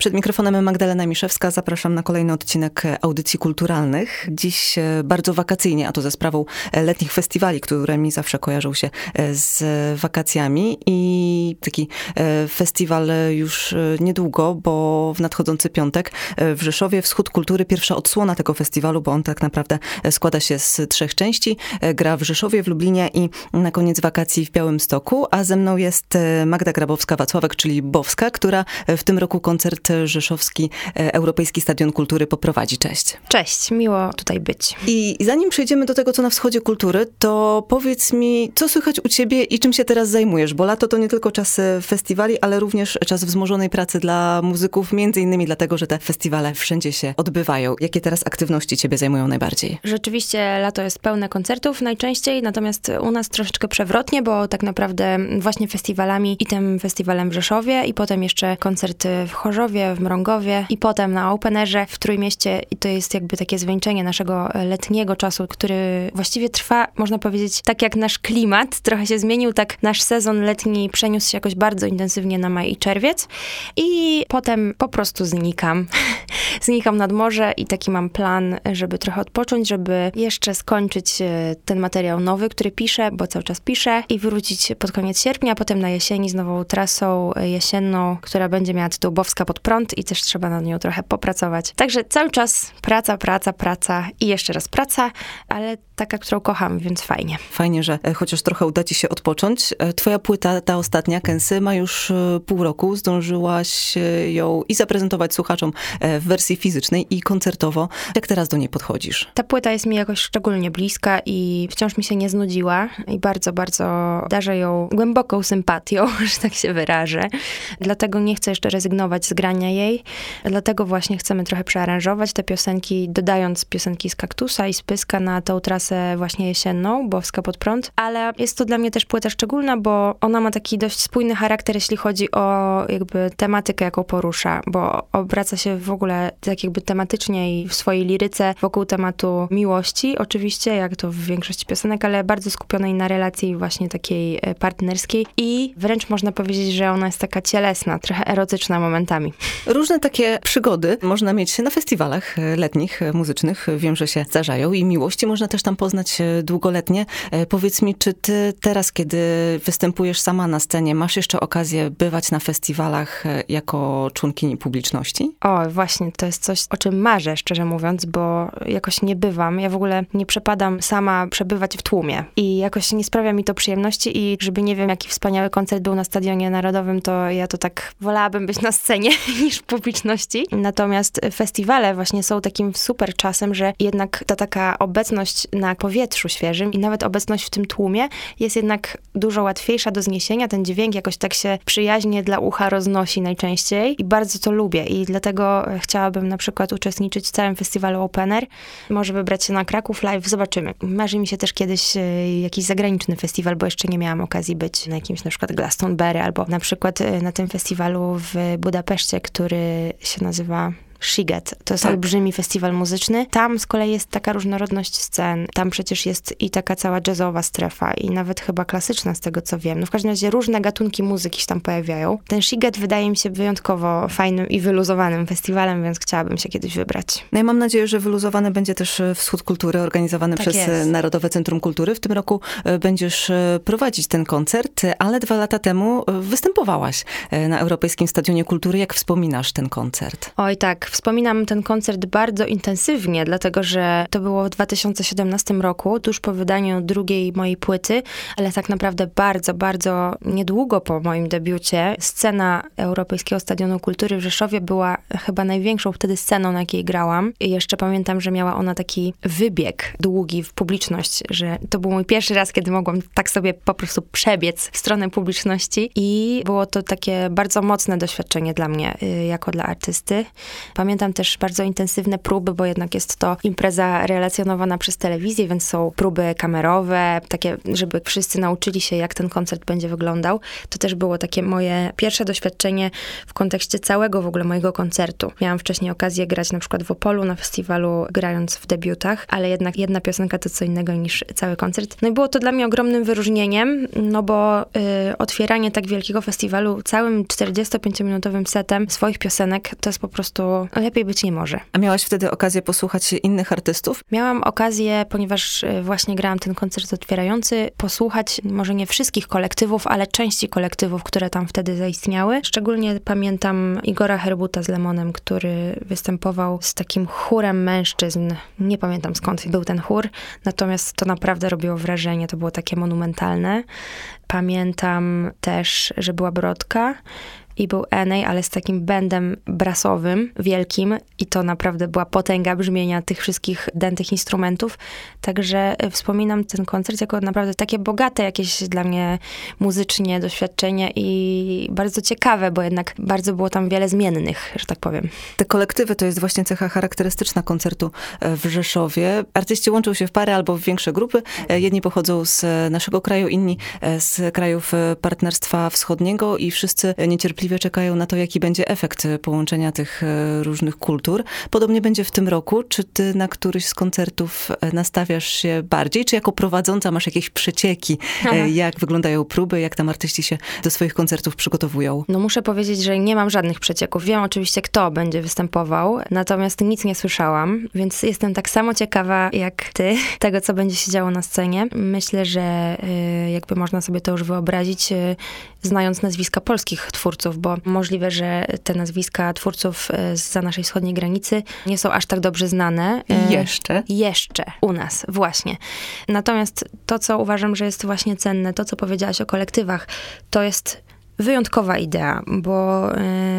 Przed mikrofonem Magdalena Miszewska. Zapraszam na kolejny odcinek audycji kulturalnych. Dziś e, bardzo wakacyjnie, a to ze sprawą e, letnich festiwali, które mi zawsze kojarzą się e, z wakacjami. I taki festiwal już niedługo, bo w nadchodzący piątek w Rzeszowie Wschód Kultury, pierwsza odsłona tego festiwalu, bo on tak naprawdę składa się z trzech części. Gra w Rzeszowie, w Lublinie i na koniec wakacji w Białymstoku. A ze mną jest Magda Grabowska-Wacławek, czyli Bowska, która w tym roku koncert Rzeszowski e, Europejski Stadion Kultury poprowadzi. Cześć. Cześć, miło tutaj być. I zanim przejdziemy do tego, co na wschodzie kultury, to powiedz mi, co słychać u ciebie i czym się teraz zajmujesz? Bo lato to nie tylko czas e, festiwali, ale również czas wzmożonej pracy dla muzyków, między innymi dlatego, że te festiwale wszędzie się odbywają. Jakie teraz aktywności ciebie zajmują najbardziej? Rzeczywiście lato jest pełne koncertów najczęściej, natomiast u nas troszeczkę przewrotnie, bo tak naprawdę właśnie festiwalami i tym festiwalem w Rzeszowie i potem jeszcze koncerty w Chorzowie, w Mrągowie i potem na Openerze w Trójmieście. I to jest jakby takie zwieńczenie naszego letniego czasu, który właściwie trwa, można powiedzieć, tak jak nasz klimat. Trochę się zmienił, tak nasz sezon letni przeniósł się jakoś bardzo intensywnie na maj i czerwiec. I potem po prostu znikam. znikam nad morze i taki mam plan, żeby trochę odpocząć, żeby jeszcze skończyć e, ten materiał nowy, który piszę, bo cały czas piszę i wrócić pod koniec sierpnia, potem na jesieni z nową trasą jesienną, która będzie miała tytuł Bowska pod i też trzeba nad nią trochę popracować. Także cały czas praca, praca, praca i jeszcze raz praca, ale taka, którą kocham, więc fajnie. Fajnie, że e, chociaż trochę uda ci się odpocząć. E, twoja płyta, ta ostatnia, Kensy, ma już e, pół roku. Zdążyłaś ją i zaprezentować słuchaczom w wersji fizycznej i koncertowo. Jak teraz do niej podchodzisz? Ta płyta jest mi jakoś szczególnie bliska i wciąż mi się nie znudziła i bardzo, bardzo darzę ją głęboką sympatią, że tak się wyrażę. Dlatego nie chcę jeszcze rezygnować z grania jej. Dlatego właśnie chcemy trochę przearanżować te piosenki, dodając piosenki z Kaktusa i z Pyska na tą trasę właśnie jesienną, Bowska pod prąd. Ale jest to dla mnie też płyta szczególna, bo ona ma taki dość spójny charakter, jeśli chodzi o jakby tematykę, jaką porusza, bo obraca się w ogóle tak jakby tematycznie i w swojej liryce wokół tematu miłości, oczywiście, jak to w większości piosenek, ale bardzo skupionej na relacji właśnie takiej e, partnerskiej i wręcz można powiedzieć, że ona jest taka cielesna, trochę erotyczna momentami. Różne takie przygody można mieć na festiwalach e, letnich, e, muzycznych. Wiem, że się zdarzają i miłości można też tam poznać długoletnie. Powiedz mi, czy ty teraz, kiedy występujesz sama na scenie, masz jeszcze okazję bywać na festiwalach jako członkini publiczności? O, właśnie, to jest coś, o czym marzę, szczerze mówiąc, bo jakoś nie bywam. Ja w ogóle nie przepadam sama przebywać w tłumie i jakoś nie sprawia mi to przyjemności i żeby nie wiem, jaki wspaniały koncert był na Stadionie Narodowym, to ja to tak wolałabym być na scenie niż w publiczności. Natomiast festiwale właśnie są takim super czasem, że jednak ta taka obecność na powietrzu świeżym i nawet obecność w tym tłumie jest jednak dużo łatwiejsza do zniesienia. Ten dźwięk jakoś tak się przyjaźnie dla ucha roznosi najczęściej i bardzo to lubię i dlatego chciałabym na przykład uczestniczyć w całym festiwalu Open Air. Może wybrać się na Kraków Live, zobaczymy. Marzy mi się też kiedyś e, jakiś zagraniczny festiwal, bo jeszcze nie miałam okazji być na jakimś na przykład Glastonbury albo na przykład e, na tym festiwalu w Budapeszcie, który się nazywa Shiget. To jest tak. olbrzymi festiwal muzyczny. Tam z kolei jest taka różnorodność scen. Tam przecież jest i taka cała jazzowa strefa i nawet chyba klasyczna z tego co wiem. No w każdym razie różne gatunki muzyki się tam pojawiają. Ten Shiget wydaje mi się wyjątkowo fajnym i wyluzowanym festiwalem, więc chciałabym się kiedyś wybrać. No i mam nadzieję, że wyluzowany będzie też e, Wschód Kultury organizowany tak przez e, jest. Narodowe Centrum Kultury. W tym roku e, będziesz prowadzić ten koncert, ale dwa lata temu występowałaś na Europejskim Stadionie Kultury. Jak wspominasz ten koncert? Oj tak, wspominam ten koncert bardzo intensywnie, dlatego że to było w 2017 roku, tuż po wydaniu drugiej mojej płyty, ale tak naprawdę bardzo, bardzo niedługo po moim debiucie. Scena Europejskiego Stadionu Kultury w Rzeszowie była chyba największą wtedy sceną, na jakiej grałam. I jeszcze pamiętam, że miała ona taki wybieg długi w publiczność, że to był mój pierwszy raz, kiedy mogłam tak sobie po prostu przebiec w stronę publiczności i było to takie bardzo mocne doświadczenie dla mnie, y, jako dla artysty Pamiętam też bardzo intensywne próby, bo jednak jest to impreza relacjonowana przez telewizję, więc są próby kamerowe, takie, żeby wszyscy nauczyli się, jak ten koncert będzie wyglądał. To też było takie moje pierwsze doświadczenie w kontekście całego w ogóle mojego koncertu. Miałam wcześniej okazję grać na przykład w Opolu na festiwalu, grając w debiutach, ale jednak jedna piosenka to co innego niż cały koncert. No i było to dla mnie ogromnym wyróżnieniem, no bo y, otwieranie tak wielkiego festiwalu całym 45-minutowym setem swoich piosenek to jest po prostu lepiej być nie może. A miałaś wtedy okazję posłuchać innych artystów? Miałam okazję, ponieważ y, właśnie grałam ten koncert otwierający, posłuchać może nie wszystkich kolektywów, ale części kolektywów, które tam wtedy zaistniały. Szczególnie pamiętam Igora Herbuta z Lemonem, który występował z takim chórem mężczyzn. Nie pamiętam skąd był ten chór, natomiast to naprawdę robiło wrażenie, to było takie monumentalne. Pamiętam też, że była Brodka i był Enej, ale z takim bendem brasowym, wielkim i to naprawdę była potęga brzmienia tych wszystkich dętych instrumentów. Także e, wspominam ten koncert jako naprawdę takie bogate jakieś dla mnie muzycznie doświadczenie i bardzo ciekawe, bo jednak bardzo było tam wiele zmiennych, że tak powiem. Te kolektywy to jest właśnie cecha charakterystyczna koncertu e, w Rzeszowie. Artyści łączą się w pary albo w większe grupy. E, jedni pochodzą z naszego kraju, inni z krajów Partnerstwa Wschodniego i wszyscy niecierpliwie niecierpliwie czekają na to, jaki będzie efekt połączenia tych e, różnych kultur. Podobnie będzie w tym roku. Czy ty na któryś z koncertów e, nastawiasz się bardziej, czy jako prowadząca masz jakieś przecieki, e, Aha. jak wyglądają próby, jak tam artyści się do swoich koncertów przygotowują? No muszę powiedzieć, że nie mam żadnych przecieków. Wiem oczywiście, kto będzie występował, natomiast nic nie słyszałam, więc jestem tak samo ciekawa jak ty tego, co będzie się działo na scenie. Myślę, że jakby można sobie to już wyobrazić, znając nazwiska polskich twórców, bo możliwe, że te nazwiska twórców e, za naszej wschodniej granicy nie są aż tak dobrze znane. E, jeszcze? Jeszcze u nas, właśnie. Natomiast to, co uważam, że jest właśnie cenne, to, co powiedziałaś o kolektywach, to jest wyjątkowa idea, bo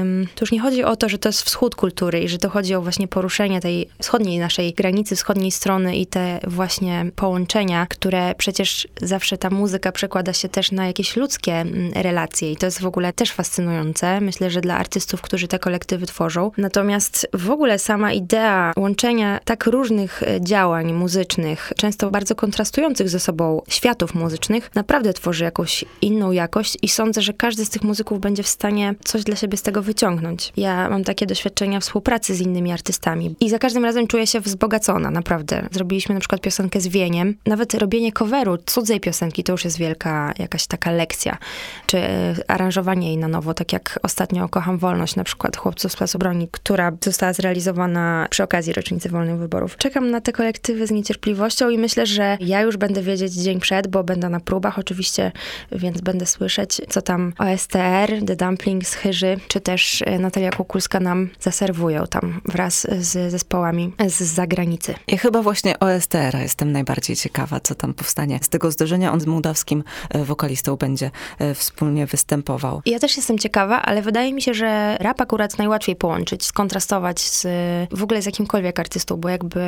ym, to już nie chodzi o to, że to jest wschód kultury i że to chodzi o właśnie poruszenie tej wschodniej naszej granicy, wschodniej strony i te właśnie połączenia, które przecież zawsze ta muzyka przekłada się też na jakieś ludzkie mm, relacje i to jest w ogóle też fascynujące. Myślę, że dla artystów, którzy te kolektywy tworzą. Natomiast w ogóle sama idea łączenia tak różnych e, działań muzycznych, często bardzo kontrastujących ze sobą światów muzycznych, naprawdę tworzy jakąś inną jakość i sądzę, że każdy z tych muzyków będzie w stanie coś dla siebie z tego wyciągnąć. Ja mam takie doświadczenia współpracy z innymi artystami i za każdym razem czuję się wzbogacona, naprawdę. Zrobiliśmy na przykład piosenkę z Wieniem. Nawet robienie coveru cudzej piosenki to już jest wielka jakaś taka lekcja. Czy e, aranżowanie jej na nowo, tak jak ostatnio Kocham Wolność, na przykład Chłopców z Placu Broni, która została zrealizowana przy okazji rocznicy wolnych wyborów. Czekam na te kolektywy z niecierpliwością i myślę, że ja już będę wiedzieć dzień przed, bo będę na próbach oczywiście, więc będę słyszeć, co tam OS STR, The Dumplings, Chyży, czy też e, Natalia Kukulska nam zaserwują tam wraz z zespołami z zagranicy. Ja chyba właśnie OSTR jestem najbardziej ciekawa, co tam powstanie z tego zdarzenia. On z mołdawskim e, wokalistą będzie e, wspólnie występował. Ja też jestem ciekawa, ale wydaje mi się, że rap akurat najłatwiej połączyć, skontrastować z, w ogóle z jakimkolwiek artystą, bo jakby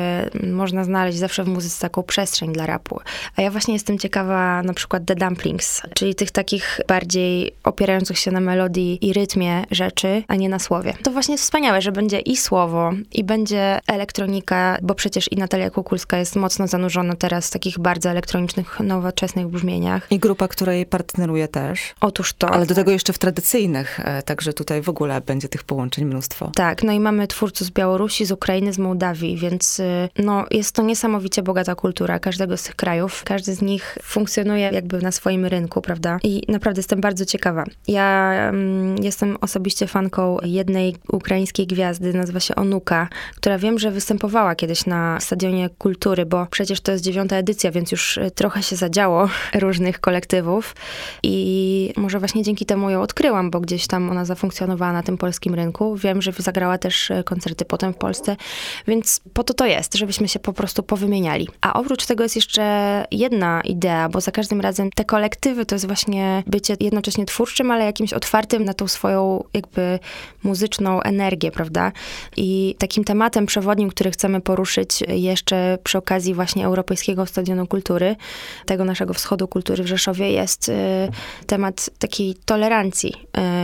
można znaleźć zawsze w muzyce taką przestrzeń dla rapu. A ja właśnie jestem ciekawa na przykład The Dumplings, czyli tych takich bardziej opierających się na melodii i rytmie rzeczy, a nie na słowie. To właśnie jest wspaniałe, że będzie i słowo, i będzie elektronika, bo przecież i Natalia Kukulska jest mocno zanurzona teraz w takich bardzo elektronicznych, nowoczesnych brzmieniach. I grupa, która jej partneruje też. Otóż to. Ale do tego jeszcze w tradycyjnych, e, także tutaj w ogóle będzie tych połączeń mnóstwo. Tak, no i mamy twórców z Białorusi, z Ukrainy, z Mołdawii, więc y, no, jest to niesamowicie bogata kultura każdego z tych krajów. Każdy z nich funkcjonuje jakby na swoim rynku, prawda? I naprawdę jestem bardzo ciekawa, ja jestem osobiście fanką jednej ukraińskiej gwiazdy, nazywa się Onuka, która wiem, że występowała kiedyś na Stadionie Kultury, bo przecież to jest dziewiąta edycja, więc już e, trochę się zadziało różnych kolektywów i może właśnie dzięki temu ją odkryłam, bo gdzieś tam ona zafunkcjonowała na tym polskim rynku. Wiem, że zagrała też e, koncerty potem w Polsce, więc po to to jest, żebyśmy się po prostu powymieniali. A oprócz tego jest jeszcze jedna idea, bo za każdym razem te kolektywy to jest właśnie bycie jednocześnie twórcze tłuszczem, ale jakimś otwartym na tą swoją jakby muzyczną energię, prawda? I takim tematem przewodnim, który chcemy poruszyć jeszcze przy okazji właśnie Europejskiego Stadionu Kultury, tego naszego wschodu kultury w Rzeszowie, jest y, temat takiej tolerancji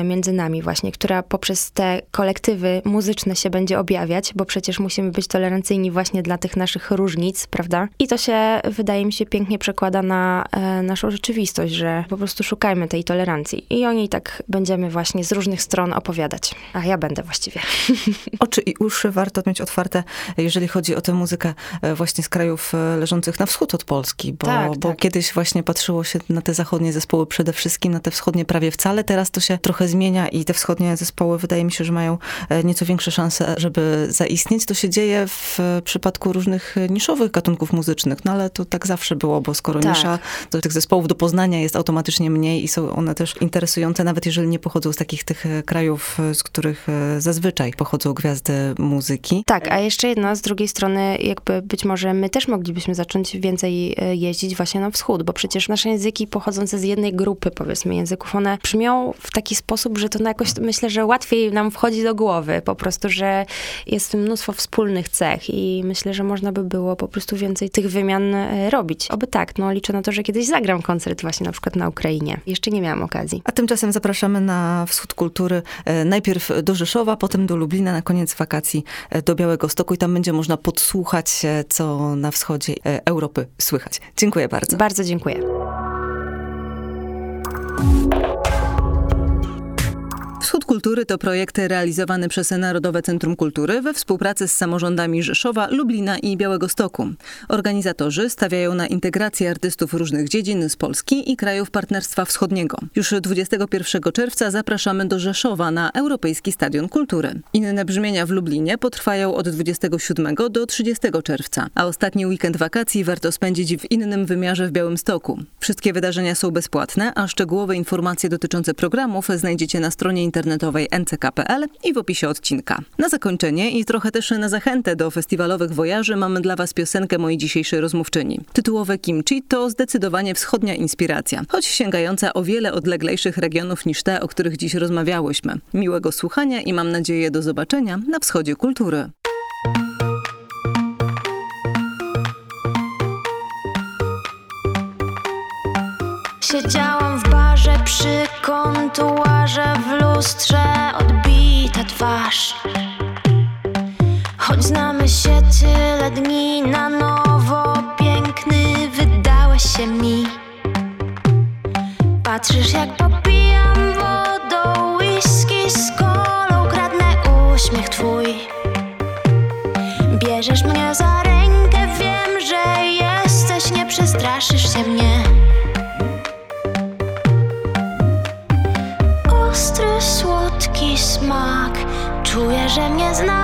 y, między nami właśnie, która poprzez te kolektywy muzyczne się będzie objawiać, bo przecież musimy być tolerancyjni właśnie dla tych naszych różnic, prawda? I to się, wydaje mi się, pięknie przekłada na e, naszą rzeczywistość, że po prostu szukajmy tej tolerancji. I o niej tak będziemy właśnie z różnych stron opowiadać. A ja będę właściwie. Oczy i uszy warto mieć otwarte, jeżeli chodzi o tę muzykę e, właśnie z krajów e, leżących na wschód od Polski, bo, Tak, bo tak. kiedyś właśnie patrzyło się na te zachodnie zespoły przede wszystkim, na te wschodnie prawie wcale. Teraz to się trochę zmienia i te wschodnie zespoły wydaje mi się, że mają e, nieco większe szanse, żeby zaistnieć. To się dzieje w przypadku różnych niszowych gatunków muzycznych, no ale to tak zawsze było, bo skoro Tak. nisza, to tych zespołów do poznania jest automatycznie mniej i są one też interesujące, nawet jeżeli nie pochodzą z takich tych e, krajów, e, z których e, zazwyczaj pochodzą gwiazdy muzyki. Tak, a jeszcze jedno, z drugiej strony jakby być może my też moglibyśmy zacząć więcej jeździć właśnie na wschód, bo przecież nasze języki pochodzące z jednej grupy, powiedzmy, języków, one brzmią w taki sposób, że to na jakoś, myślę, że łatwiej nam wchodzi do głowy, po prostu, że jest mnóstwo wspólnych cech i myślę, że można by było po prostu więcej tych wymian robić. Oby tak, no liczę na to, że kiedyś zagram koncert właśnie na przykład na Ukrainie. Jeszcze nie miałam okazji. A tymczasem zapraszamy na wschód kultury, e, najpierw do Rzeszowa, potem do Lublina, na koniec wakacji e, do Białego Stoku i tam będzie można podsłuchać, co na wschodzie e, Europy słychać. Dziękuję bardzo. Bardzo dziękuję. Wschód Kultury to projekt realizowany przez Narodowe Centrum Kultury we współpracy z samorządami Rzeszowa, Lublina i Białegostoku. Organizatorzy stawiają na integrację artystów różnych dziedzin z Polski i krajów Partnerstwa Wschodniego. Już 21 czerwca zapraszamy do Rzeszowa na Europejski Stadion Kultury. Inne brzmienia w Lublinie potrwają od 27 do 30 czerwca, a ostatni weekend wakacji warto spędzić w innym wymiarze w Białymstoku. Wszystkie wydarzenia są bezpłatne, a szczegółowe informacje dotyczące programów znajdziecie na stronie internetowej nck.pl i w opisie odcinka. Na zakończenie i trochę też na zachętę do festiwalowych wojaży mamy dla Was piosenkę mojej dzisiejszej rozmówczyni. Tytułowe Kimchi to zdecydowanie wschodnia inspiracja, choć sięgająca o wiele odleglejszych regionów niż te, o których dziś rozmawiałyśmy. Miłego słuchania i mam nadzieję do zobaczenia na wschodzie kultury. Siedziałam kontuarze W lustrze odbita twarz. Choć znamy się tyle dni Na nowo piękny wydałeś się mi. Patrzysz jak popijam że mnie znasz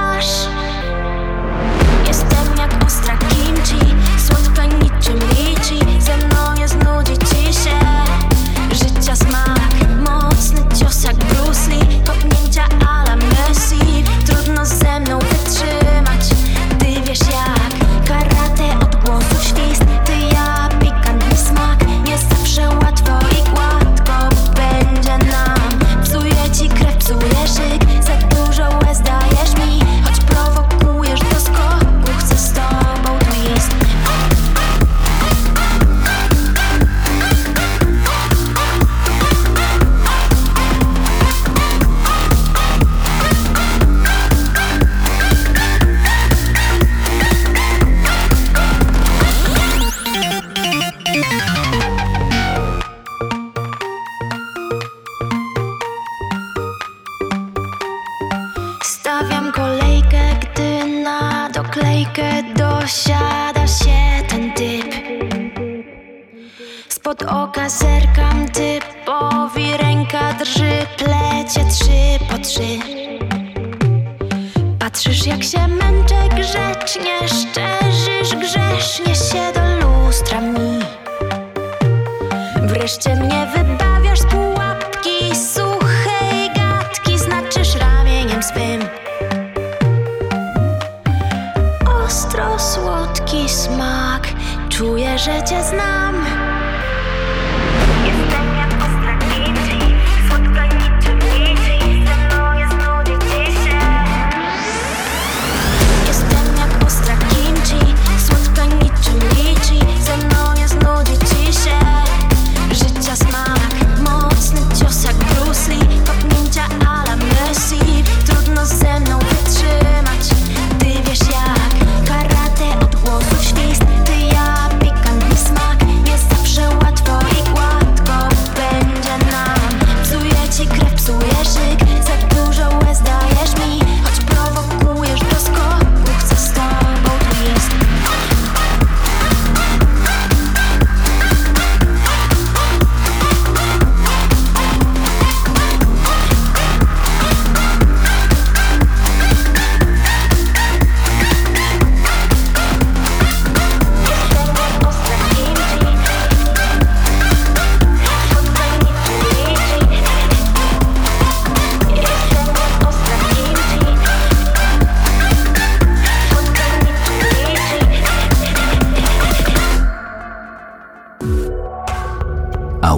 dosiada się ten typ. Spod oka zerkam typowi, ręka drży, plecie trzy po trzy. Patrzysz jak się męczę grzecznie, szczerzysz grzesznie się do lustra mi. Wreszcie mnie wybawiasz z pułapki Ostro słodki smak. Czuję, że cię znam